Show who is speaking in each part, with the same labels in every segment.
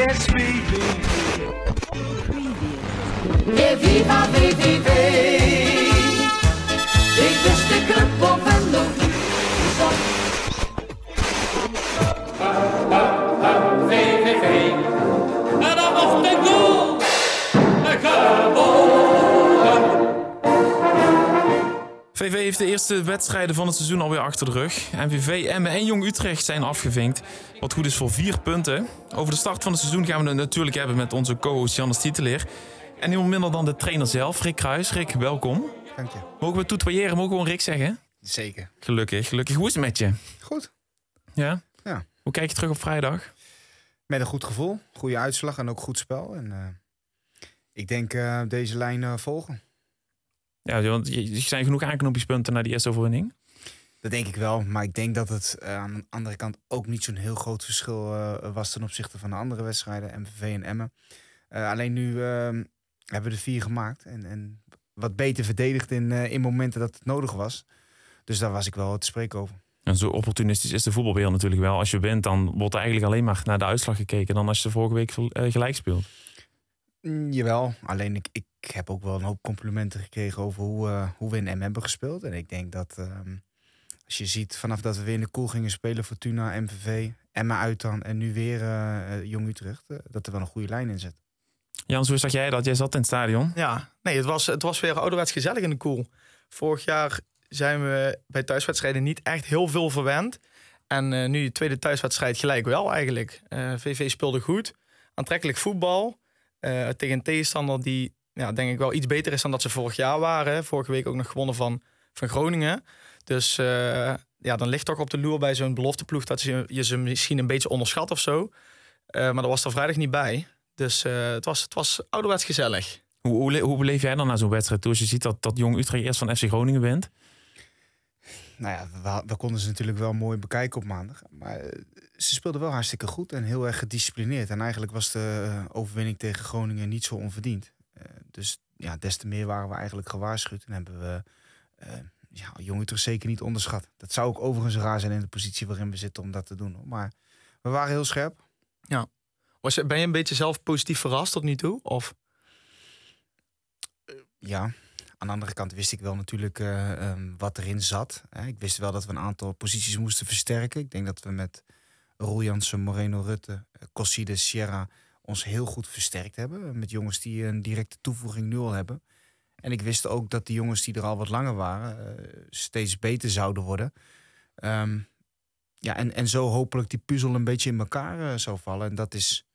Speaker 1: It's VVV.
Speaker 2: Yeah, viva VVV. Ik wist de club
Speaker 3: VV heeft de eerste wedstrijden van het seizoen alweer achter de rug. MVV, Emmen en Jong Utrecht zijn afgevinkt. Wat goed is voor vier punten. Over de start van het seizoen gaan we het natuurlijk hebben met onze co-host Jannes Tieteleer. En niemand minder dan de trainer zelf, Rick Kruis. Rick, welkom.
Speaker 4: Dank je.
Speaker 3: Mogen we toetoyeren? Mogen we gewoon Rick zeggen?
Speaker 4: Zeker.
Speaker 3: Gelukkig, gelukkig. Hoe is het met je?
Speaker 4: Goed.
Speaker 3: Ja?
Speaker 4: Ja.
Speaker 3: Hoe kijk je terug op vrijdag?
Speaker 4: Met een goed gevoel, goede uitslag en ook goed spel. En eh, ik denk eh, deze lijn eh, volgen.
Speaker 3: Ja, want je- er zijn genoeg aanknopingspunten naar die eerste overwinning.
Speaker 4: Dat denk ik wel. Maar ik denk dat het eh, aan de andere kant ook niet zo'n heel groot verschil eh, was ten opzichte van de andere wedstrijden, MVV en Emmen. Eh, alleen nu eh, hebben we er vier gemaakt. En, en wat beter verdedigd in, in momenten dat het nodig was. Dus daar was ik wel te spreken over.
Speaker 3: En zo opportunistisch is de voetbalwereld natuurlijk wel. Als je wint, dan wordt er eigenlijk alleen maar naar de uitslag gekeken... dan als je de vorige week gelijk speelt.
Speaker 4: Mm, jawel, alleen ik, ik heb ook wel een hoop complimenten gekregen over hoe, eh, hoe we in M hebben gespeeld. En ik denk dat ehm, als je ziet vanaf dat we weer in de koel gingen spelen, Fortuna, MVV, Emma uit dan en nu weer eh, eh, Jong Utrecht, dat er wel een goede lijn in zit.
Speaker 3: Jans, hoe zag jij dat? Jij zat in het stadion.
Speaker 5: Ja, nee, het was, het was weer ouderwets gezellig in de koel. Vorig jaar zijn we bij thuiswedstrijden niet echt heel veel verwend. En eh, nu de tweede thuiswedstrijd gelijk wel eigenlijk. Eh, VV speelde goed, aantrekkelijk voetbal. Eh, tegen een tegenstander die ja, denk ik wel iets beter is dan dat ze vorig jaar waren. Vorige week ook nog gewonnen van, van Groningen. Dus eh, ja, dan ligt toch op de loer bij zo'n belofteploeg dat je, je ze misschien een beetje onderschat of zo. Eh, maar dat was er vrijdag niet bij. Dus het, was, het was ouderwets gezellig.
Speaker 3: Hoe, hoe, le- hoe beleef jij dan na zo'n wedstrijd toe? Als je ziet dat, dat Jong Utrecht eerst van FC Groningen wint.
Speaker 4: Nou ja, we, we konden ze natuurlijk wel mooi bekijken op maandag. Maar eh, ze speelden wel hartstikke goed en heel erg gedisciplineerd. En eigenlijk was de eh, overwinning tegen Groningen niet zo onverdiend. Eh, dus ja, des te meer waren we eigenlijk gewaarschuwd. En hebben we eh ja, Jong Utrecht zeker niet onderschat. Dat zou ook overigens raar zijn in de positie waarin we zitten om dat te doen. Maar we waren heel scherp.
Speaker 5: Was je, ben je een beetje zelf positief verrast tot nu toe? Of?
Speaker 4: Ja, aan de andere kant wist ik wel natuurlijk eh, ehm, wat erin zat. Hè. Ik wist wel dat we een aantal posities moesten versterken. Ik denk dat we met Roel Jansen, Moreno Rutte, eh, Cosside, Sierra ons heel goed versterkt hebben. Met jongens die een directe toevoeging nu al hebben. En ik wist ook dat die jongens die er al wat langer waren, eh, steeds beter zouden worden. Ehm, ja, en, en zo hopelijk die puzzel een beetje in elkaar zou vallen. En dat is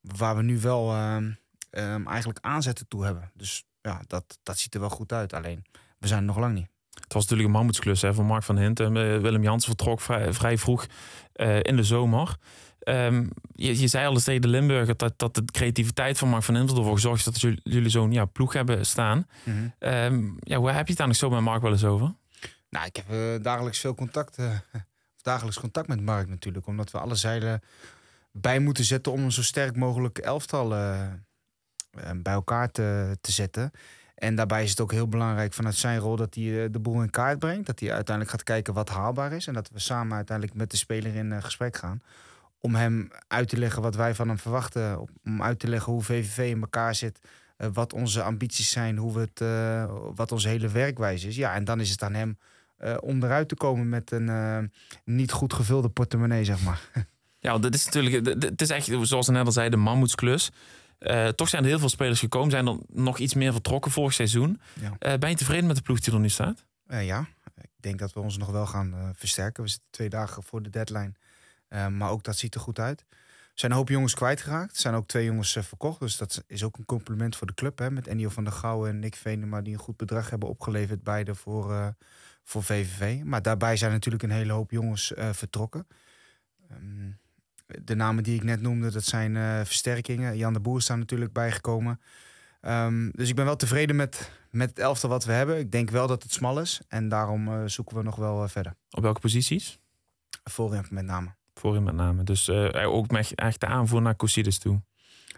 Speaker 4: waar we nu wel ehm, eigenlijk aanzetten toe hebben. Dus ja, dat, dat ziet er wel goed uit. Alleen, we zijn er nog lang niet.
Speaker 3: Het was natuurlijk een mammoetsklus hè, van Mark van Hinten. Eh, Willem Jansen vertrok vrij, vrij vroeg eh, in de zomer. Ehm, je, je zei al eens tegen de Limburger dat, dat de creativiteit van Mark van Hinten ervoor gezorgd heeft dat jullie, zo'n ja, ploeg hebben staan. Ehm, ja, hoe heb je het daar nog zo met Mark wel eens over?
Speaker 4: Nou, ik heb eh, dagelijks veel contact, of dagelijks contact met Mark natuurlijk. Omdat we alle zeilen bij moeten zetten om een zo sterk mogelijk elftal bij elkaar te, te zetten. En daarbij is het ook heel belangrijk vanuit zijn rol dat hij eh, de boel in kaart brengt. Dat hij uiteindelijk gaat kijken wat haalbaar is. En dat we samen uiteindelijk met de speler in eh, gesprek gaan. Om hem uit te leggen wat wij van hem verwachten. Om uit te leggen hoe VVV in elkaar zit. eh, wat onze ambities zijn. Hoe we het, eh, wat onze hele werkwijze is. Ja, en dan is het aan hem eh, om eruit te komen met een eh, niet goed gevulde portemonnee, zeg maar.
Speaker 3: Ja, dit is natuurlijk, het is echt, zoals we net al zei, de mammoetsklus. Eh, toch zijn er heel veel spelers gekomen, zijn er nog iets meer vertrokken vorig seizoen.
Speaker 4: Ja.
Speaker 3: Eh, ben je tevreden met de ploeg die er nu staat?
Speaker 4: Eh, ja, ik denk dat we ons nog wel gaan versterken. We zitten twee dagen voor de deadline. Maar ook dat ziet er goed uit. Er zijn een hoop jongens kwijtgeraakt. Er zijn ook twee jongens verkocht. Dus dat is ook een compliment voor de club. Hè, met Ennio van der Gouwen en Nick Venema... die een goed bedrag hebben opgeleverd, beide voor, voor VVV. Maar daarbij zijn natuurlijk een hele hoop jongens vertrokken. Ehm, de namen die ik net noemde, dat zijn eh, versterkingen. Jan de Boer is daar natuurlijk bijgekomen. Ehm, dus ik ben wel tevreden met, met het elftal wat we hebben. Ik denk wel dat het smal is. En daarom eh, zoeken we nog wel eh, verder.
Speaker 3: Op welke posities?
Speaker 4: Voorin met name.
Speaker 3: Voorin met name. Dus eh, ook met echt de aanvoer naar Cossides toe.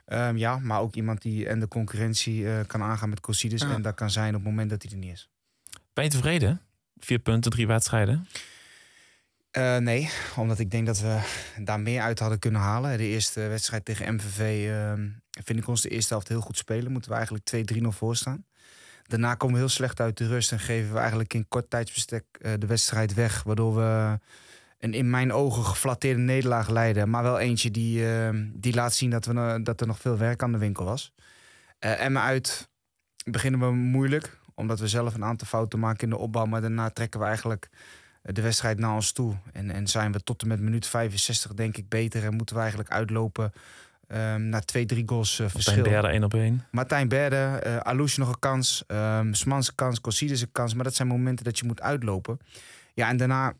Speaker 4: Ehm, ja, maar ook iemand die en de concurrentie eh, kan aangaan met Cossides.
Speaker 5: Ja.
Speaker 4: En dat kan zijn op het moment dat hij er niet is.
Speaker 3: Ben je tevreden? Vier punten, drie wedstrijden.
Speaker 4: Eh, nee, omdat ik denk dat we daar meer uit hadden kunnen halen. De eerste wedstrijd tegen MVV ehm, vind ik ons de eerste helft heel goed spelen. Moeten we eigenlijk 2-3-0 voor staan. Daarna komen we heel slecht uit de rust en geven we eigenlijk in kort tijdsbestek eh, de wedstrijd weg. Waardoor we een in mijn ogen geflatteerde nederlaag leiden. Maar wel eentje die, ehm, die laat zien dat, we, dat er nog veel werk aan de winkel was. Eh en uit beginnen we moeilijk. Omdat we zelf een aantal fouten maken in de opbouw. Maar daarna trekken we eigenlijk de wedstrijd naar ons toe. En, en zijn we tot en met minuut 65 denk ik beter. En moeten we eigenlijk uitlopen ehm, naar twee, drie goals
Speaker 3: Zijn
Speaker 4: verschil.
Speaker 3: derde één op één.
Speaker 4: Martijn Berde, eh Alouche nog een kans. ehm Smans een kans, Cossides een kans. Maar dat zijn momenten dat je moet uitlopen. Ja, en daarna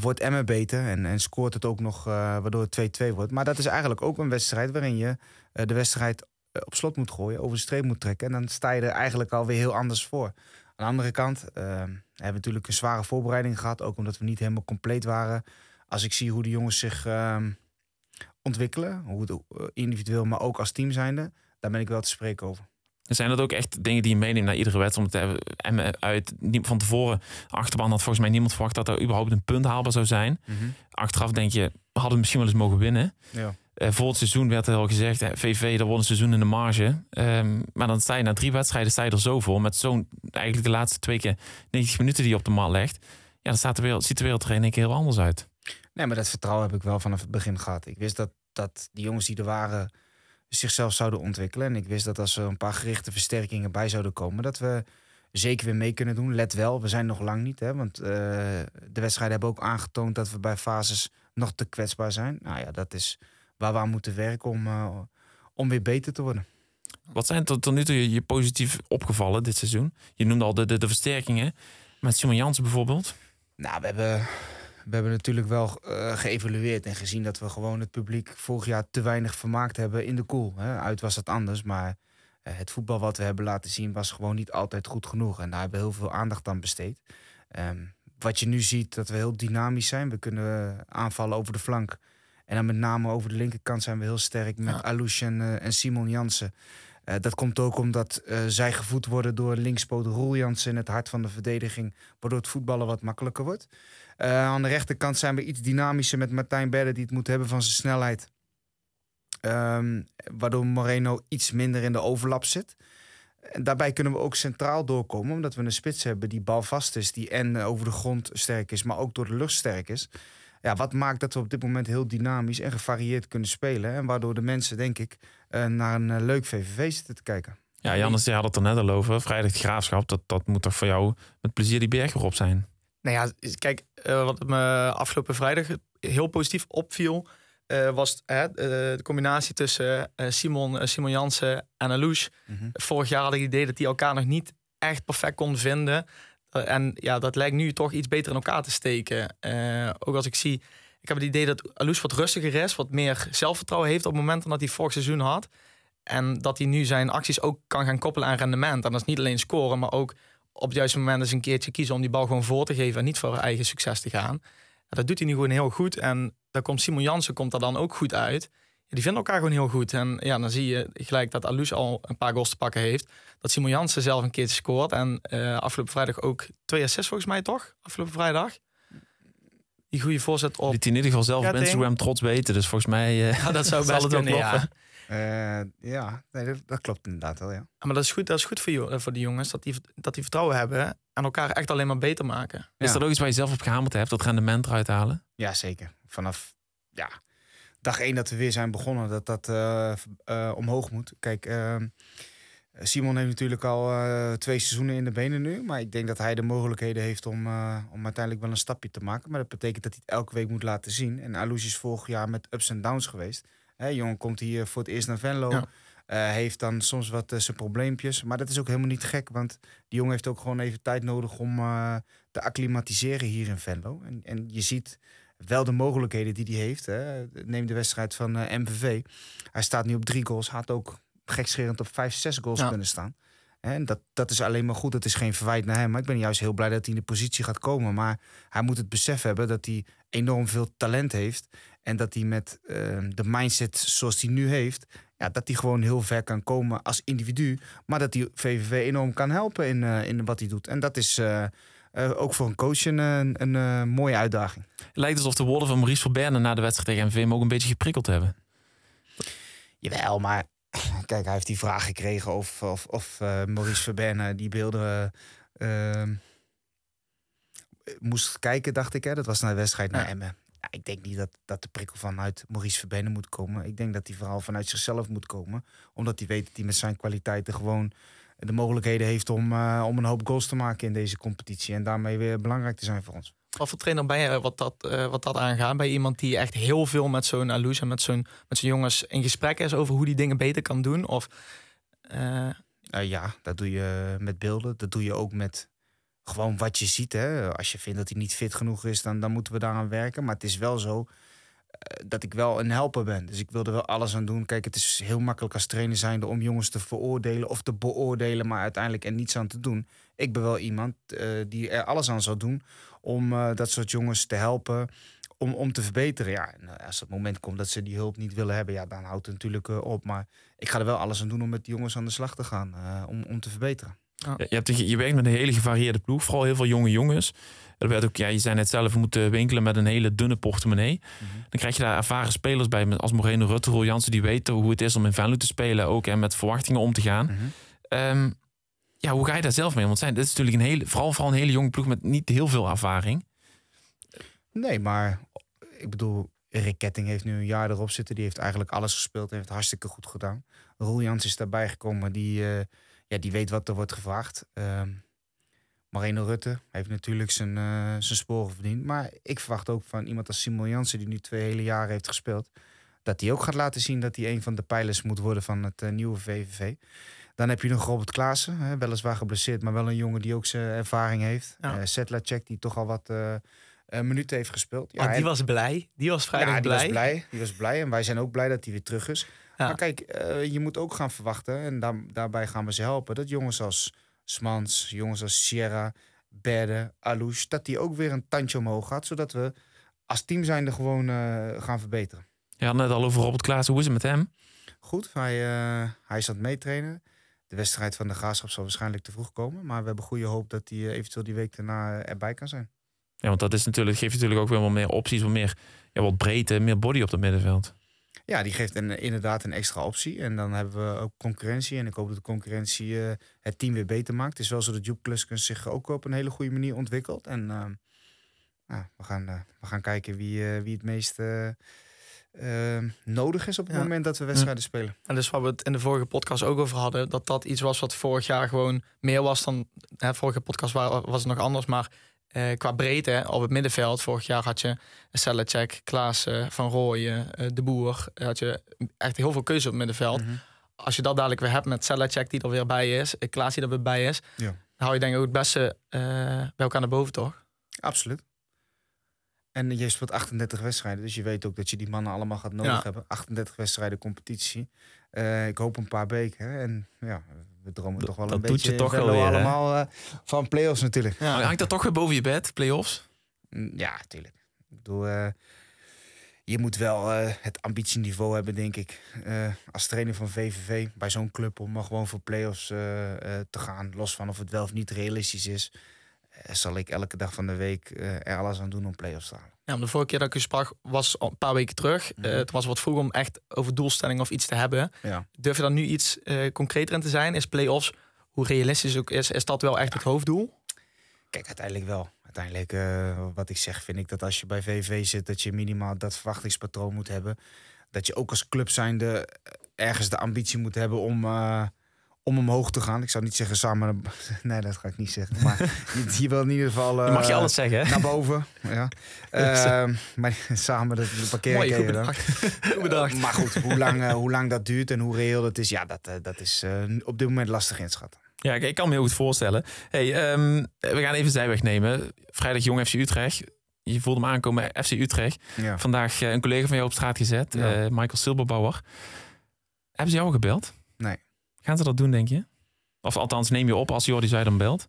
Speaker 4: wordt Emmen beter. En, en scoort het ook nog, eh, waardoor het 2-2 wordt. Maar dat is eigenlijk ook een wedstrijd waarin je de wedstrijd op slot moet gooien. Over de streep moet trekken. En dan sta je er eigenlijk alweer heel anders voor. Aan de andere kant ehm, hebben we natuurlijk een zware voorbereiding gehad. Ook omdat we niet helemaal compleet waren. Als ik zie hoe de jongens zich ehm, ontwikkelen. Hoe het, eh, individueel, maar ook als team zijnde. Daar ben ik wel te spreken over.
Speaker 3: Zijn dat ook echt dingen die je meeneemt naar iedere wedstrijd? Om te hebben en uit van tevoren achterban had volgens mij niemand verwacht dat er überhaupt een punt haalbaar zou zijn. Achteraf denk je, we hadden misschien wel eens mogen winnen.
Speaker 4: Ja.
Speaker 3: Eh, voor het seizoen werd er al gezegd, VV, dat wordt een seizoen in de marge. Ehm, maar dan sta je na drie wedstrijden sta je er zo voor. Met zo'n, eigenlijk de laatste twee keer 90 minuten die je op de mat legt. Ja, dan staat de wereld, ziet de wereld er in één keer heel anders uit.
Speaker 4: Nee, maar dat vertrouwen heb ik wel vanaf het begin gehad. Ik wist dat, dat die jongens die er waren zichzelf zouden ontwikkelen. En ik wist dat als er een paar gerichte versterkingen bij zouden komen, dat we zeker weer mee kunnen doen. Let wel, we zijn nog lang niet. Hè, want eh, de wedstrijden hebben ook aangetoond dat we bij fases nog te kwetsbaar zijn. Nou ja, dat is waar we aan moeten werken om, eh, om weer beter te worden.
Speaker 3: Wat zijn tot, tot nu toe je, je positief opgevallen dit seizoen? Je noemde al de, de, de versterkingen. Met Simon Jansen bijvoorbeeld.
Speaker 4: Nou, we hebben, we hebben natuurlijk wel eh, geëvalueerd en gezien dat we gewoon het publiek vorig jaar te weinig vermaakt hebben in de koel. Hè. Uit was het anders, maar eh, het voetbal wat we hebben laten zien was gewoon niet altijd goed genoeg. En daar hebben we heel veel aandacht aan besteed. Ehm, wat je nu ziet, dat we heel dynamisch zijn. We kunnen aanvallen over de flank. En dan met name over de linkerkant zijn we heel sterk met
Speaker 5: Ja.
Speaker 4: Alouche en, eh, en Simon Jansen. Eh, dat komt ook omdat eh, zij gevoed worden door linkspoot Roel Jansen in het hart van de verdediging. Waardoor het voetballen wat makkelijker wordt. Aan de rechterkant zijn we iets dynamischer met Martijn Berde, die het moet hebben van zijn snelheid. Ehm, waardoor Moreno iets minder in de overlap zit. En daarbij kunnen we ook centraal doorkomen, omdat we een spits hebben die balvast is, die en over de grond sterk is, maar ook door de lucht sterk is. Ja, wat maakt dat we op dit moment heel dynamisch en gevarieerd kunnen spelen. En waardoor de mensen, denk ik, eh, naar een eh, leuk VVV zitten te kijken.
Speaker 3: Ja, Jannes, je had het er net al over. Vrijdag de graafschap, dat, dat moet toch voor jou met plezier die berg weer op zijn.
Speaker 5: Nou ja, kijk, eh, wat me afgelopen vrijdag heel positief opviel, eh, was eh, de combinatie tussen eh, Simon, Simon Jansen en Alouche. Vorig jaar had ik het idee dat die elkaar nog niet echt perfect konden vinden. Eh, en ja, dat lijkt nu toch iets beter in elkaar te steken. Eh, ook als ik zie, ik heb het idee dat Alouche wat rustiger is, wat meer zelfvertrouwen heeft op het moment dat hij vorig seizoen had. En dat hij nu zijn acties ook kan gaan koppelen aan rendement. En dat is niet alleen scoren, maar ook op het juiste moment eens een keertje kiezen om die bal gewoon voor te geven en niet voor eigen succes te gaan. Dat doet hij nu gewoon heel goed. En daar komt Simon Jansen komt daar dan ook goed uit. Ja, die vinden elkaar gewoon heel goed. En ja, dan zie je gelijk dat Alus al een paar goals te pakken heeft. Dat Simon Jansen zelf een keertje scoort. En eh, afgelopen vrijdag ook twee assists volgens mij toch? Afgelopen vrijdag. Die goede voorzet op.
Speaker 3: Liet hij in ieder geval zelf op
Speaker 5: Ketting.
Speaker 3: Instagram trots weten. Dus volgens mij eh,
Speaker 5: Ja, dat zou
Speaker 3: zal het wel
Speaker 5: kunnen, ja.
Speaker 3: kloppen.
Speaker 4: Eh, ja, nee, dat, dat klopt inderdaad wel, ja.
Speaker 5: Ja, Maar dat is goed, dat is goed voor, jou- voor die jongens. Dat die, dat die vertrouwen hebben. En elkaar echt alleen maar beter maken.
Speaker 3: Is
Speaker 4: Ja.
Speaker 3: er ook iets waar je zelf op gehamerd hebt? Dat rendement eruit halen?
Speaker 4: Ja, zeker. Vanaf ja, dag één dat we weer zijn begonnen, dat dat eh, eh, omhoog moet. Kijk, eh, Simon heeft natuurlijk al eh, twee seizoenen in de benen nu. Maar ik denk dat hij de mogelijkheden heeft om, om uiteindelijk wel een stapje te maken. Maar dat betekent dat hij het elke week moet laten zien. En Alouche is vorig jaar met ups en downs geweest. Hè, jongen komt hier voor het eerst naar Venlo.
Speaker 5: Ja.
Speaker 4: heeft dan soms wat zijn probleempjes. Maar dat is ook helemaal niet gek. Want die jongen heeft ook gewoon even tijd nodig om te acclimatiseren hier in Venlo. En, en je ziet wel de mogelijkheden die hij heeft. Hè. Neem de wedstrijd van eh, MVV. Hij staat nu op drie goals. Had ook gekscherend op vijf, zes goals
Speaker 5: Ja.
Speaker 4: kunnen staan. En dat, dat is alleen maar goed. Het is geen verwijt naar hem. Maar ik ben juist heel blij dat hij in de positie gaat komen. Maar hij moet het besef hebben dat hij enorm veel talent heeft. En dat hij met eh, de mindset zoals hij nu heeft... Ja, dat hij gewoon heel ver kan komen als individu. Maar dat hij VVV enorm kan helpen in, eh, in wat hij doet. En dat is... eh, ook voor een coach een, een, een, eh, mooie uitdaging.
Speaker 3: Het lijkt alsof de woorden van Maurice Verberne na de wedstrijd tegen MVM ook een beetje geprikkeld hebben.
Speaker 4: Jawel, maar kijk, hij heeft die vraag gekregen of, of, of eh, Maurice Verberne die beelden ehm, moest kijken, dacht ik. Hè? Dat was naar de wedstrijd naar
Speaker 5: Ja.
Speaker 4: Emmen. Ja, ik denk niet dat, dat de prikkel vanuit Maurice Verberne moet komen. Ik denk dat hij vooral vanuit zichzelf moet komen. Omdat hij weet dat hij met zijn kwaliteiten gewoon de mogelijkheden heeft om, eh, om een hoop goals te maken in deze competitie. En daarmee weer belangrijk te zijn voor ons.
Speaker 5: Wat voor trainer ben je wat dat, eh, wat dat aangaat? Je iemand die echt heel veel met zo'n en met zo'n met zo'n jongens in gesprek is over hoe die dingen beter kan doen? Of eh,
Speaker 4: ja, dat doe je met beelden. Dat doe je ook met gewoon wat je ziet. Hè. Als je vindt dat hij niet fit genoeg is, dan, dan moeten we daaraan werken. Maar het is wel zo dat ik wel een helper ben. Dus ik wil er wel alles aan doen. Kijk, het is heel makkelijk als trainer zijnde om jongens te veroordelen of te beoordelen, maar uiteindelijk er niets aan te doen. Ik ben wel iemand eh, die er alles aan zou doen om eh, dat soort jongens te helpen. Om, om te verbeteren. Ja, eh, als het moment komt dat ze die hulp niet willen hebben, ja, dan houdt het natuurlijk eh, op. Maar ik ga er wel alles aan doen om met die jongens aan de slag te gaan. eh, om, om te verbeteren.
Speaker 3: Ja, Je, hebt, je werkt met een hele gevarieerde ploeg, vooral heel veel jonge jongens. Er werd ook, ja, je zei net zelf, we moeten winkelen met een hele dunne portemonnee. Dan krijg je daar ervaren spelers bij, met- als Moreno Rutte, Roel Jansen, die weten hoe het is om in Venlo te spelen ook en met verwachtingen om te gaan.
Speaker 4: Mhm.
Speaker 3: Ehm, ja, hoe ga je daar zelf mee? Want zijn, dit is natuurlijk een hele, vooral, vooral een hele jonge ploeg met niet heel veel ervaring.
Speaker 4: Nee, maar ik bedoel, Rick Ketting heeft nu een jaar erop zitten. Die heeft eigenlijk alles gespeeld en heeft het hartstikke goed gedaan. Roel Jans is daarbij gekomen. Die, eh, ja, die weet wat er wordt gevraagd. Ehm Marino Rutte heeft natuurlijk zijn, eh, zijn sporen verdiend. Maar ik verwacht ook van iemand als Simon Jansen, die nu twee hele jaren heeft gespeeld, dat hij ook gaat laten zien dat hij een van de pijlers moet worden van het eh, nieuwe VVV. Dan heb je nog Robert Klaassen, hè, weliswaar geblesseerd, maar wel een jongen die ook zijn ervaring heeft.
Speaker 5: Ja.
Speaker 4: Sedlacek, die toch al wat eh, eh, minuten heeft gespeeld. Ja,
Speaker 5: want die
Speaker 4: en-
Speaker 5: was blij. Die was vrijdag
Speaker 4: ja, die
Speaker 5: blij.
Speaker 4: was blij. Die was blij. En wij zijn ook blij dat hij weer terug is.
Speaker 5: Ja.
Speaker 4: Maar kijk, eh, je moet ook gaan verwachten. En daar, daarbij gaan we ze helpen. Dat jongens als Smans, jongens als Sierra, Berde, Alouche... dat die ook weer een tandje omhoog gaat. Zodat we als team zijnde gewoon eh, gaan verbeteren.
Speaker 3: Je had net al over Robert Klaas, hoe is het met hem?
Speaker 4: Goed, hij, eh, hij is aan het meetrainen. De wedstrijd van de Graafschap zal waarschijnlijk te vroeg komen. Maar we hebben goede hoop dat hij eventueel die week daarna erbij kan zijn.
Speaker 3: Ja, want dat is natuurlijk, geeft natuurlijk ook weer wat meer opties, wat meer ja, wat breedte, meer body op het middenveld.
Speaker 4: Ja, die geeft een, inderdaad een extra optie. En dan hebben we ook concurrentie. En ik hoop dat de concurrentie eh, het team weer beter maakt. Het is wel zo dat Joep Kluskens zich ook op een hele goede manier ontwikkelt. En ehm, ja, we, gaan, eh, we gaan kijken wie, eh, wie het meest eh, eh, nodig is op het
Speaker 5: Ja.
Speaker 4: moment dat we wedstrijden spelen.
Speaker 5: En dus waar we het in de vorige podcast ook over hadden, dat dat iets was wat vorig jaar gewoon meer was dan. Hè, vorige podcast wa- was het nog anders, maar eh, qua breedte op het middenveld. Vorig jaar had je Sellecek, Klaassen, Van Rooyen, eh, De Boer. Had je echt heel veel keuze op het middenveld.
Speaker 4: Mhm.
Speaker 5: Als je dat dadelijk weer hebt met Sellecek die er weer bij is, eh, Klaas die er weer bij is,
Speaker 4: Ja.
Speaker 5: dan hou je denk ik ook het beste eh, bij elkaar naar boven, toch?
Speaker 4: Absoluut. En je speelt 38 wedstrijden, dus je weet ook dat je die mannen allemaal gaat nodig
Speaker 5: Ja.
Speaker 4: hebben. 38 wedstrijden competitie. Ik hoop een paar weken. Hè. En ja, we dromen
Speaker 3: Dat-
Speaker 4: toch wel
Speaker 3: dat
Speaker 4: een
Speaker 3: doet
Speaker 4: beetje
Speaker 3: je toch
Speaker 4: in
Speaker 3: wel
Speaker 4: allemaal eh, van play-offs natuurlijk.
Speaker 5: Ja.
Speaker 3: Hangt dat toch weer boven je bed, play-offs?
Speaker 4: Mm, Ja, tuurlijk. Ik bedoel, eh, je moet wel eh, het ambitieniveau hebben, denk ik. eh, als trainer van VVV bij zo'n club om maar gewoon voor play-offs eh, eh, te gaan. Los van of het wel of niet realistisch is. Eh, zal ik elke dag van de week eh, er alles aan doen om play-offs te halen.
Speaker 5: Ja, de vorige keer dat ik u sprak was een paar weken terug. Eh,
Speaker 4: Mhm.
Speaker 5: het was wat vroeg om echt over doelstellingen of iets te hebben.
Speaker 4: Ja.
Speaker 5: Durf je dan nu iets eh, concreter in te zijn? Is play-offs, hoe realistisch ook is, is dat wel echt het hoofddoel?
Speaker 4: Kijk, uiteindelijk wel. Uiteindelijk, eh, wat ik zeg, vind ik dat als je bij VV zit, dat je minimaal dat verwachtingspatroon moet hebben. Dat je ook als club zijnde eh, ergens de ambitie moet hebben om, eh, om omhoog te gaan. Ik zou niet zeggen samen. Nee, dat ga ik niet zeggen. Maar je, je wil in ieder geval.
Speaker 3: Mag je
Speaker 4: eh,
Speaker 3: alles zeggen, hè?
Speaker 4: Naar boven. Ja. Ehm, maar samen dat de je dan.
Speaker 5: goed bedacht.
Speaker 4: Eh, maar goed, hoe lang, eh, hoe lang dat duurt en hoe reëel dat is, ja, dat, eh, dat is eh, op dit moment lastig inschatten.
Speaker 3: Ja, ik, ik kan me heel goed voorstellen. Hey, ehm, we gaan even zijweg nemen. Vrijdag Jong FC Utrecht. Je voelde hem aankomen, FC Utrecht.
Speaker 4: Ja.
Speaker 3: Vandaag eh, een collega van jou op straat gezet,
Speaker 4: Ja.
Speaker 3: eh, Michael Silberbauer. Hebben ze jou gebeld?
Speaker 4: Nee.
Speaker 3: Gaan ze dat doen, denk je? Of althans, neem je op als Jordi Zuidam belt?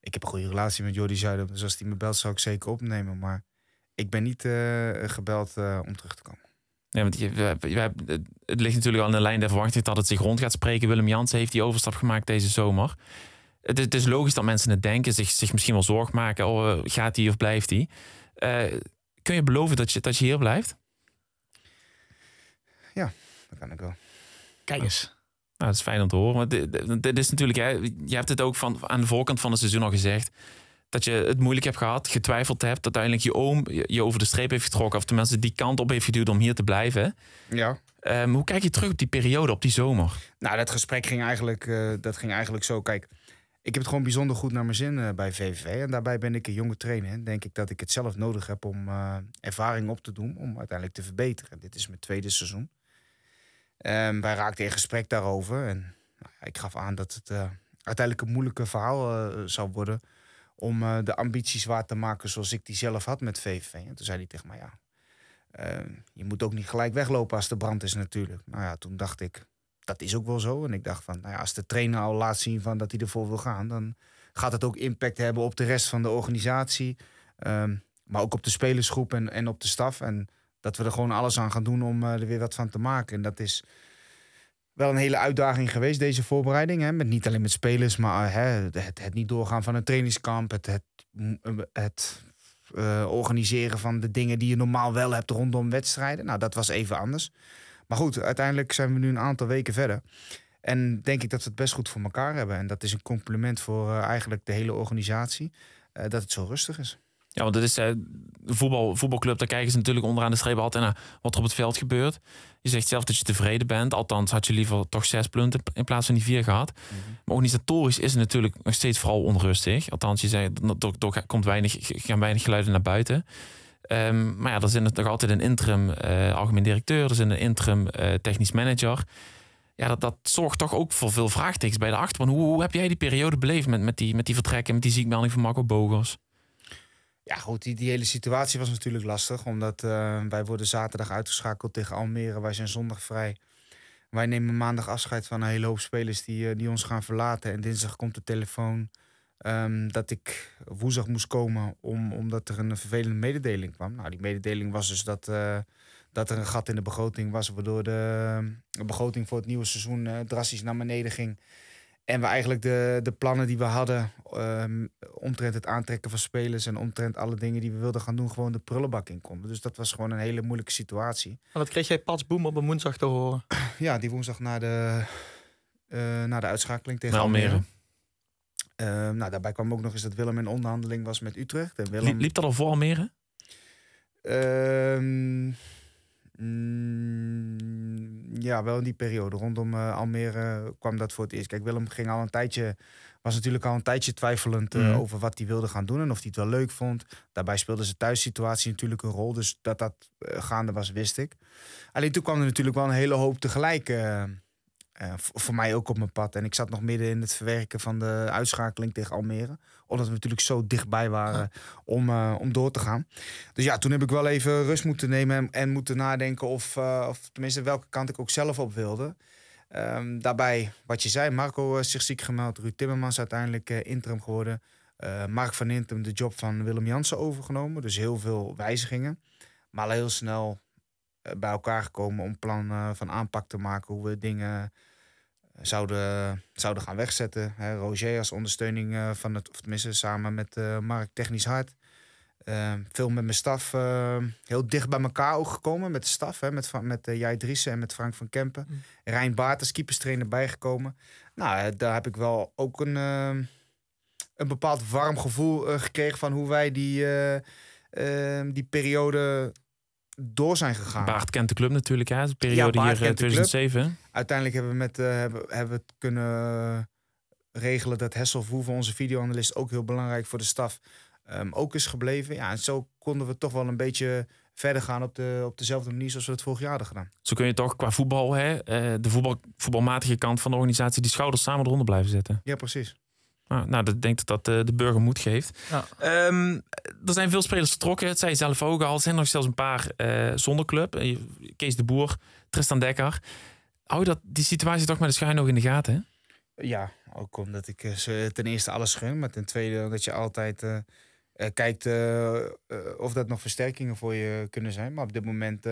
Speaker 4: Ik heb een goede relatie met Jordi Zuidam, dus als hij me belt zou ik zeker opnemen. Maar ik ben niet eh, gebeld eh, om terug te komen.
Speaker 3: Nee, want je, we, we het- ligt natuurlijk al in de lijn der verwachting dat het zich rond gaat spreken. Willem Jansen heeft die overstap gemaakt deze zomer. het, is- het is logisch dat mensen het denken, zich, zich misschien wel zorg maken. Oh, eh, gaat hij of blijft hij? Eh, kun je beloven dat je, dat je hier blijft?
Speaker 4: Dat kan ik wel.
Speaker 5: Kijk eens.
Speaker 3: Nou, dat is fijn om te horen. Want dit, is natuurlijk, hè, je hebt het ook van, aan de voorkant van het seizoen al gezegd. Dat je het moeilijk hebt gehad, getwijfeld hebt. Dat uiteindelijk je oom je, je over de streep heeft getrokken. Of tenminste die kant op heeft geduwd om hier te blijven.
Speaker 4: Ja.
Speaker 3: Ehm, hoe kijk je terug op die periode, op die zomer?
Speaker 4: Nou, dat gesprek ging eigenlijk, eh, dat ging eigenlijk zo. Kijk, ik heb het gewoon bijzonder goed naar mijn zin eh, bij VVV. En daarbij ben ik een jonge trainer. En denk ik dat ik het zelf nodig heb om eh, ervaring op te doen. Om uiteindelijk te verbeteren. Dit is mijn tweede seizoen. Ehm, wij raakten in gesprek daarover. En nou, ik gaf aan dat het eh, uiteindelijk een moeilijke verhaal eh, zou worden. Om eh, de ambities waar te maken zoals ik die zelf had met VVV. En toen zei hij tegen mij, ja, eh, je moet ook niet gelijk weglopen als de brand is natuurlijk. Nou ja, toen dacht ik, dat is ook wel zo. En ik dacht van, nou ja, als de trainer al laat zien van dat hij ervoor wil gaan, dan gaat het ook impact hebben op de rest van de organisatie. Ehm, maar ook op de spelersgroep en, en op de staf. En dat we er gewoon alles aan gaan doen om eh, er weer wat van te maken. En dat is wel een hele uitdaging geweest, deze voorbereiding. Hè? Met, niet alleen met spelers, maar eh, hè, het, het niet doorgaan van een trainingskamp. Het, het, het eh, organiseren van de dingen die je normaal wel hebt rondom wedstrijden. Nou, dat was even anders. Maar goed, uiteindelijk zijn we nu een aantal weken verder. En denk ik dat we het best goed voor elkaar hebben. En dat is een compliment voor eigenlijk de hele organisatie. dat het zo rustig is.
Speaker 3: Ja, want het is eh, de voetbal, voetbalclub, daar kijken ze natuurlijk onderaan de streep altijd naar wat er op het veld gebeurt. Je zegt zelf dat je tevreden bent. Althans, had je liever toch zes punten in plaats van die vier gehad. Maar organisatorisch is het natuurlijk nog steeds vooral onrustig. Althans, je zegt, er, er komt weinig, gaan weinig geluiden naar buiten. Ehm, maar ja, er zit nog altijd een interim eh, algemeen directeur. Er zit een interim eh, technisch manager. Ja, dat, dat zorgt toch ook voor veel vraagtekens bij de achterban. Hoe, hoe heb jij die periode beleefd met, met, die, met die vertrekken, met die ziekmelding van Marco Bogers?
Speaker 4: Ja, goed, die, die hele situatie was natuurlijk lastig. Omdat eh, wij worden zaterdag uitgeschakeld tegen Almere. Wij zijn zondag vrij. Wij nemen maandag afscheid van een hele hoop spelers die, eh, die ons gaan verlaten. En dinsdag komt de telefoon ehm, dat ik woensdag moest komen om, omdat er een vervelende mededeling kwam. Nou, die mededeling was dus dat, eh, dat er een gat in de begroting was, waardoor de, de begroting voor het nieuwe seizoen drastisch naar beneden ging. En we eigenlijk de, de plannen die we hadden ehm, omtrent het aantrekken van spelers en omtrent alle dingen die we wilden gaan doen, gewoon de prullenbak in konden. Dus dat was gewoon een hele moeilijke situatie.
Speaker 5: Maar dat kreeg jij pas boem op een woensdag te horen.
Speaker 4: Ja, die woensdag na de, eh, na de uitschakeling tegen
Speaker 3: Almere.
Speaker 4: Almere. Ehm, nou, daarbij kwam ook nog eens dat Willem in onderhandeling was met Utrecht. En Willem,
Speaker 3: Liep, liep dat al voor Almere?
Speaker 4: Ehm, mm, ja, wel in die periode. Rondom eh, Almere kwam dat voor het eerst. Kijk, Willem ging al een tijdje, was natuurlijk al een tijdje twijfelend eh,
Speaker 3: Mhm.
Speaker 4: over wat hij wilde gaan doen en of hij het wel leuk vond. Daarbij speelde zijn thuissituatie natuurlijk een rol. Dus dat dat eh, gaande was, wist ik. Alleen toen kwam er natuurlijk wel een hele hoop tegelijk. Eh, voor mij ook op mijn pad. En ik zat nog midden in het verwerken van de uitschakeling tegen Almere. Omdat we natuurlijk zo dichtbij waren om, eh, om door te gaan. Dus ja, toen heb ik wel even rust moeten nemen en, en moeten nadenken of, eh, of tenminste welke kant ik ook zelf op wilde. Ehm, daarbij, wat je zei, Marco zich ziek gemeld. Ruud Timmermans uiteindelijk interim geworden. Mark van Intem de job van Willem Jansen overgenomen. Dus heel veel wijzigingen. Maar al heel snel bij elkaar gekomen om plan eh, van aanpak te maken. Hoe we dingen eh, zouden, zouden gaan wegzetten. Hè, Roger als ondersteuning eh, van het, of tenminste samen met eh, Mark Technisch Hart. Eh, veel met mijn staf eh, heel dicht bij elkaar ook gekomen met de staf. Hè, met met uh, Driessen en met Frank van Kempen.
Speaker 5: Mm.
Speaker 4: Rijn Baart als keeperstrainer bijgekomen. Nou, eh, daar heb ik wel ook een, eh, een bepaald warm gevoel eh, gekregen van hoe wij die, eh, eh, die periode door zijn gegaan.
Speaker 3: Baart kent de club natuurlijk, hè? De periode
Speaker 4: Baart
Speaker 3: hier eh,
Speaker 4: kent de club.
Speaker 3: 2007.
Speaker 4: Uiteindelijk hebben we, met, eh, hebben, hebben we het kunnen regelen dat Hessel Verhoeven, onze videoanalist, ook heel belangrijk voor de staf, ehm, ook is gebleven. Ja, en zo konden we toch wel een beetje verder gaan op, de, op dezelfde manier zoals we het vorig jaar hadden gedaan.
Speaker 3: Zo kun je toch qua voetbal, hè, eh, de voetbal, voetbalmatige kant van de organisatie, die schouders samen eronder blijven zetten.
Speaker 4: Ja, precies.
Speaker 3: Nou, nou, dat ik denk dat dat eh, de burger moed geeft.
Speaker 5: Ja.
Speaker 3: Ehm, er zijn veel spelers vertrokken. Het zei je zelf ook al. Er zijn nog zelfs een paar eh, zonder club. Eh, Kees de Boer, Tristan Dekker. Hou je dat, die situatie toch met de schuin nog in de gaten? Hè?
Speaker 4: Ja, ook omdat ik eh, ze ten eerste alles gun, maar ten tweede dat je altijd kijkt of dat nog versterkingen voor je kunnen zijn. Maar op dit moment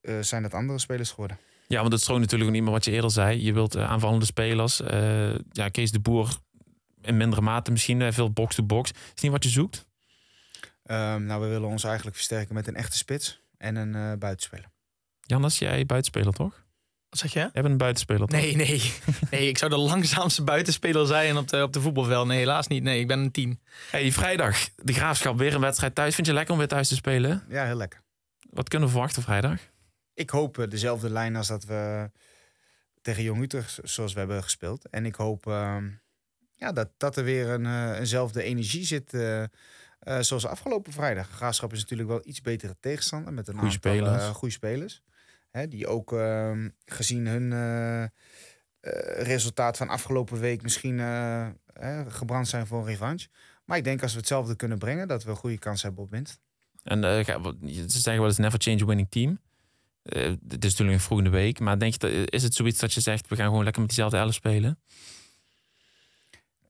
Speaker 4: eh, eh, zijn dat andere spelers geworden.
Speaker 3: Ja, want het strookt natuurlijk ook niet meer wat je eerder zei. Je wilt eh, aanvallende spelers. Eh, ja, Kees de Boer in mindere mate misschien. eh, veel box-to-box. Is niet wat je zoekt?
Speaker 4: Ehm, nou, we willen ons eigenlijk versterken met een echte spits en een eh buitenspeler.
Speaker 3: Jannes, jij buitenspeler toch?
Speaker 5: Wat zeg je?
Speaker 3: Jij bent een buitenspeler toch?
Speaker 5: Nee, nee. Nee, ik zou de langzaamste buitenspeler zijn op de, op de voetbalveld. Nee, helaas niet. Nee, ik ben een tien.
Speaker 3: Hey, vrijdag. De Graafschap weer een wedstrijd thuis. Vind je lekker om weer thuis te spelen?
Speaker 4: Ja, heel lekker.
Speaker 3: Wat kunnen we verwachten vrijdag?
Speaker 4: Ik hoop eh, dezelfde lijn als dat we tegen Jong Utrecht, zoals we hebben gespeeld. En ik hoop ehm, ja, dat, dat er weer een, eh, eenzelfde energie zit eh, zoals afgelopen vrijdag. Graafschap is natuurlijk wel iets betere tegenstander met een
Speaker 3: Goeie
Speaker 4: aantal
Speaker 3: spelers.
Speaker 4: goede spelers. Hè, die ook ehm, gezien hun resultaat van afgelopen week misschien gebrand zijn voor een revanche. Maar ik denk als we hetzelfde kunnen brengen, dat we een goede kans hebben op winst.
Speaker 3: En ze zeggen wel eens never change a winning team. Eh, het is natuurlijk een vroeg in de week. Maar denk je, dat, is het zoiets dat je zegt... we gaan gewoon lekker met diezelfde elf spelen?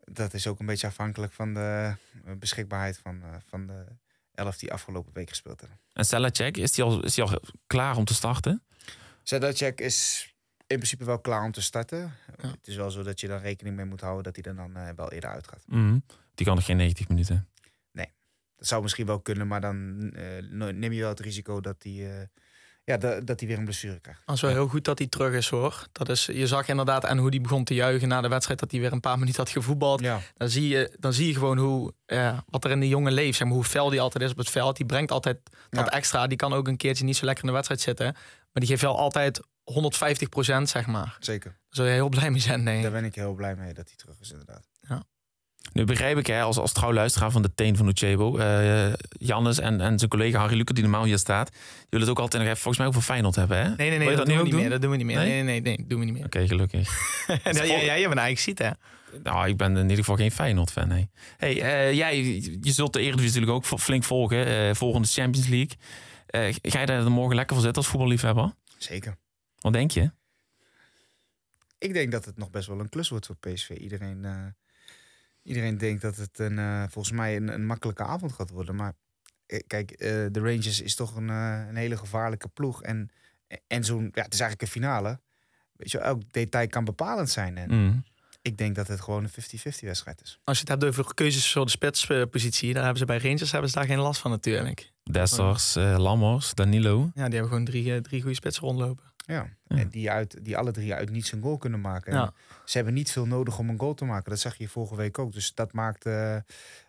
Speaker 4: Dat is ook een beetje afhankelijk van de eh, beschikbaarheid van, eh, van de elf die afgelopen week gespeeld hebben.
Speaker 3: En Selacek, is die al, is die al klaar om te starten?
Speaker 4: Sedacek is in principe wel klaar om te starten. Het is wel zo dat je dan rekening mee moet houden dat hij er dan wel eerder uitgaat.
Speaker 3: Mhm. Die kan nog geen 90 minuten.
Speaker 4: Dat zou misschien wel kunnen, maar dan neem je wel het risico dat hij, ja, da- dat hij weer een blessure krijgt.
Speaker 5: Dat is wel heel goed dat hij terug is hoor. Dat is, je zag inderdaad en hoe hij begon te juichen na de wedstrijd dat hij weer een paar minuten had gevoetbald.
Speaker 4: Ja,
Speaker 5: Dan zie je, dan zie je gewoon hoe, ja, wat er in de jongen leeft. Zeg maar, hoe fel die altijd is op het veld. Die brengt altijd dat
Speaker 4: Ja.
Speaker 5: extra. Die kan ook een keertje niet zo lekker in de wedstrijd zitten. Maar die geeft wel altijd 150 procent, zeg maar.
Speaker 4: zeker.
Speaker 5: Daar zou je heel blij mee zijn, denk
Speaker 4: Daar ben ik heel blij mee dat hij terug is inderdaad.
Speaker 3: Nu begrijp ik hè, als, als trouw luisteraar van de teen van Uchebo... eh Jannes en, en zijn collega Harry Luke, die normaal hier staat... die willen het ook altijd nog even volgens mij over Feyenoord hebben, hè?
Speaker 5: Nee, nee, nee, dat,
Speaker 3: dat
Speaker 5: doen we niet meer. Dat doen we niet meer.
Speaker 3: Nee?
Speaker 5: Nee, nee, nee, nee, doen we niet meer.
Speaker 3: Oké, gelukkig.
Speaker 5: Ja, jij, jij bent eigenlijk ziet, hè?
Speaker 3: Nou, ik ben in ieder geval geen Feyenoord-fan, nee. Hey, eh, jij, je zult de Eredivisie natuurlijk ook flink volgen. eh volgende Champions League. Eh, ga je daar morgen lekker voor zitten als voetballiefhebber?
Speaker 4: Zeker.
Speaker 3: Wat denk je?
Speaker 4: Ik denk dat het nog best wel een klus wordt voor PSV. Iedereen, eh, iedereen denkt dat het een, eh, volgens mij een, een makkelijke avond gaat worden. Maar eh, kijk, eh, de Rangers is toch een, eh, een hele gevaarlijke ploeg. En, en zo'n, ja, het is eigenlijk een finale. Weet je, elk detail kan bepalend zijn. En
Speaker 3: Mm.
Speaker 4: ik denk dat het gewoon een 50-50 wedstrijd is.
Speaker 5: Als je het hebt over keuzes voor de spitspositie, daar hebben ze bij Rangers hebben ze daar geen last van natuurlijk.
Speaker 3: Dessers, Lammers, Danilo.
Speaker 5: Ja, die hebben gewoon drie, drie goede spitsen rondlopen.
Speaker 4: Ja. En die, uit, die alle drie uit niets een goal kunnen maken. En. Ze hebben niet veel nodig om een goal te maken. Dat zag je vorige week ook. Dus dat maakt...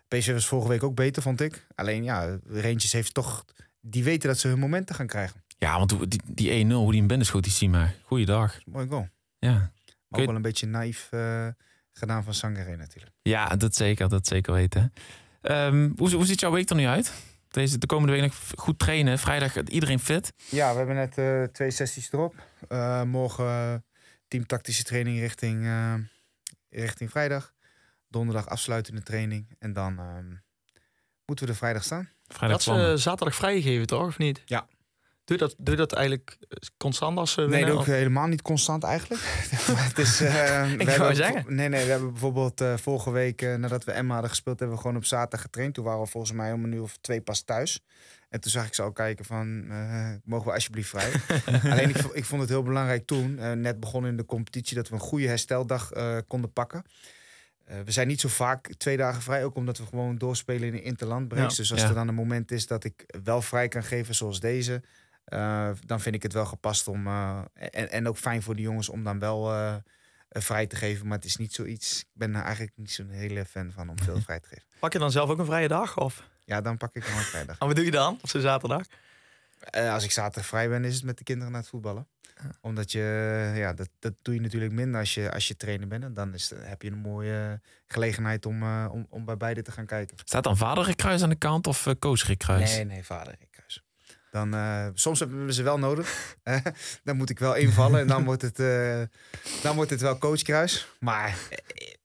Speaker 4: PSV was vorige week ook beter, vond ik. Alleen ja, Rangers heeft toch... Die weten dat ze hun momenten gaan krijgen.
Speaker 3: Ja, want die, die 1-0, hoe die hem binnenschoot, die Sima. Goeiedag.
Speaker 4: Mooi goal.
Speaker 3: Ja.
Speaker 4: Maar
Speaker 3: je-
Speaker 4: ook wel een beetje naïef eh, gedaan van Sangare natuurlijk.
Speaker 3: ja, dat zeker. Dat zeker weten. Ehm, hoe, hoe ziet jouw week er nu uit? Deze, de komende week nog goed trainen. Vrijdag iedereen fit.
Speaker 4: Ja, we hebben net eh, twee sessies erop. Eh, morgen eh, teamtactische training richting, eh, richting vrijdag. Donderdag afsluitende training. En dan ehm, moeten we er vrijdag staan.
Speaker 3: Vrijdag
Speaker 5: Dat ze zaterdag vrijgegeven, toch? Of niet?
Speaker 4: Ja.
Speaker 5: Doe je dat, doe je dat eigenlijk eh, constant als ze
Speaker 4: Nee, ook
Speaker 5: Of-
Speaker 4: helemaal niet constant eigenlijk. Het is, eh, we
Speaker 5: wou zeggen.
Speaker 4: Nee, nee, we hebben bijvoorbeeld eh, vorige week, nadat we Emma hadden gespeeld, hebben we gewoon op zaterdag getraind. Toen waren we volgens mij om een uur of twee pas thuis. En toen zag ik ze al kijken van, mogen we alsjeblieft vrij? Alleen ik, ik vond het heel belangrijk toen, net begonnen in de competitie, dat we een goede hersteldag konden pakken. We zijn niet zo vaak twee dagen vrij, ook omdat we gewoon doorspelen in een interlandbreaks.
Speaker 5: Ja.
Speaker 4: Dus als
Speaker 3: Ja.
Speaker 4: er dan een moment is dat ik wel vrij kan geven zoals deze, eh, dan vind ik het wel gepast om. eh, en, en ook fijn voor de jongens om dan wel eh, vrij te geven. Maar het is niet zoiets. Ik ben er eigenlijk niet zo'n hele fan van om veel vrij te geven.
Speaker 5: Pak je dan zelf ook een vrije dag? Of
Speaker 4: Ja, dan pak ik nog een vrijdag.
Speaker 5: en wat doe je dan op zo'n zaterdag?
Speaker 4: Eh, als ik zaterdag vrij ben, is het met de kinderen naar het voetballen. Omdat je, ja, dat, dat doe je natuurlijk minder als je, als je trainer bent. En dan is, heb je een mooie gelegenheid om, om, om bij beide te gaan kijken.
Speaker 3: Staat dan vader Rick Kruis aan de kant of coach Rick Kruis?
Speaker 4: Nee, nee, vader. Dan, eh, soms hebben we ze wel nodig. dan moet ik wel invallen en dan wordt het, eh, dan wordt het wel coach Kruis. Maar eh,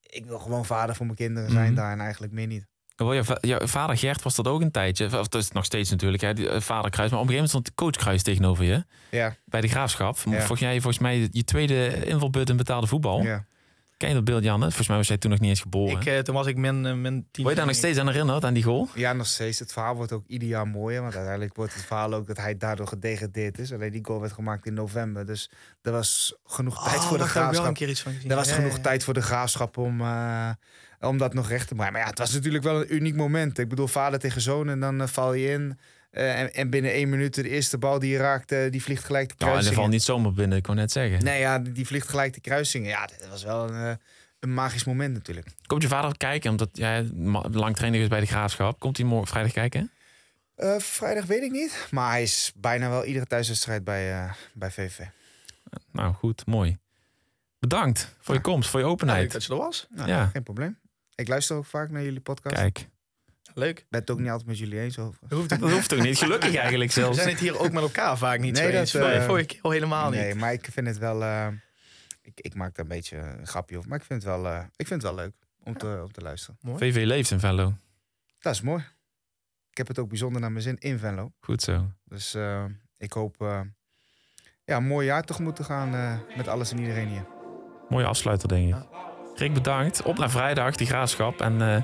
Speaker 4: ik wil gewoon vader voor mijn kinderen zijn
Speaker 3: Mhm.
Speaker 4: daar en eigenlijk meer niet.
Speaker 3: Jouw, jouw vader Gert was dat ook een tijdje. Of dat is het nog steeds natuurlijk. Hè, die, vader Kruis. Maar op een gegeven moment stond coach Kruis tegenover je.
Speaker 4: Ja,
Speaker 3: Bij de graafschap.
Speaker 4: Ja.
Speaker 3: Volgens jij volgens mij je tweede invalbeurt in betaalde voetbal.
Speaker 4: ja.
Speaker 3: Ken je dat beeld, Janne? Volgens mij was jij toen nog niet eens geboren.
Speaker 5: Ik, eh, toen was ik min, eh, min 10.
Speaker 3: Word je daar nog steeds aan herinnerd, aan die goal?
Speaker 4: Ja, nog steeds. Het verhaal wordt ook ieder jaar mooier. Want uiteindelijk wordt het verhaal ook dat hij daardoor gedegradeerd is. Alleen die goal werd gemaakt in november. Dus er was genoeg tijd
Speaker 5: Oh,
Speaker 4: voor de
Speaker 5: daar heb ik wel een
Speaker 4: graafschap.
Speaker 5: keer iets van gezien.
Speaker 4: Er was
Speaker 5: Ja,
Speaker 4: genoeg
Speaker 5: ja, ja.
Speaker 4: tijd voor de graafschap om, eh, om dat nog recht te maken. Maar ja, het was natuurlijk wel een uniek moment. Ik bedoel, vader tegen zoon en dan eh, val je in. Eh, en, en binnen één minuut de eerste bal die je raakt, eh, die vliegt gelijk de
Speaker 3: Nou, in ieder
Speaker 4: kruising.
Speaker 3: geval niet zomaar binnen, ik kon net zeggen.
Speaker 4: Nee, ja, die vliegt gelijk de kruising. in. Ja, dat was wel een, eh, een magisch moment natuurlijk.
Speaker 3: Komt je vader kijken, omdat jij lang trainer is bij de Graafschap. Komt hij morgen vrijdag kijken?
Speaker 4: Vrijdag weet ik niet. Maar hij is bijna wel iedere thuiswedstrijd bij, bij VV.
Speaker 3: Nou, goed, mooi. Bedankt voor je
Speaker 4: Ja.
Speaker 3: komst, voor je
Speaker 5: Ja,
Speaker 3: openheid.
Speaker 5: dat je er was.
Speaker 4: Nou,
Speaker 3: Ja.
Speaker 4: Geen probleem. Ik luister ook vaak naar jullie podcast.
Speaker 3: Kijk,
Speaker 5: Leuk.
Speaker 4: ben het ook niet altijd met jullie eens over.
Speaker 5: Dat hoeft
Speaker 3: dat hoeft toch niet? Gelukkig eigenlijk
Speaker 5: We
Speaker 3: zelfs.
Speaker 5: zijn het hier ook met elkaar vaak niet
Speaker 4: Nee,
Speaker 5: zo
Speaker 4: dat,
Speaker 5: eens.
Speaker 4: eh,
Speaker 5: Vorige keer al helemaal
Speaker 4: Nee,
Speaker 5: niet.
Speaker 4: maar ik vind het wel... eh, ik, ik maak daar een beetje een grapje over. Maar ik vind het wel, eh, ik vind het wel leuk om te, om te luisteren.
Speaker 3: VV leeft in Venlo.
Speaker 4: Dat is mooi. Ik heb het ook bijzonder naar mijn zin in Venlo.
Speaker 3: Goed zo.
Speaker 4: Dus eh, ik hoop eh, ja, een mooi jaar tegemoet te gaan eh, met alles en iedereen hier.
Speaker 3: Mooie afsluiter, denk ik. Rick, bedankt. Op naar vrijdag, die graafschap. En eh,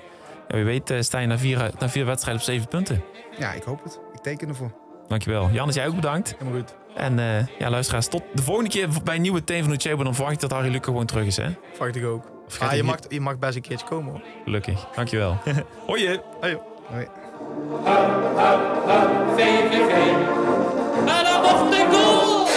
Speaker 3: wie weet eh, sta je na vier, na vier wedstrijden op zeven punten.
Speaker 4: Ja, ik hoop het. Ik teken ervoor.
Speaker 3: Dankjewel. Jannes, jij ook bedankt.
Speaker 5: Helemaal goed.
Speaker 3: En eh, ja, luisteraars, tot de volgende keer bij een nieuwe Team van de Chamber. Dan verwacht ik dat Harry Luca gewoon terug is, hè?
Speaker 5: Verwacht ik ook. Ah, je, mag, je mag best een keertje komen hoor.
Speaker 3: Gelukkig. Dankjewel. Hoi.
Speaker 5: Hoi.
Speaker 4: Hoi.
Speaker 6: VVV. En dan nog de goal!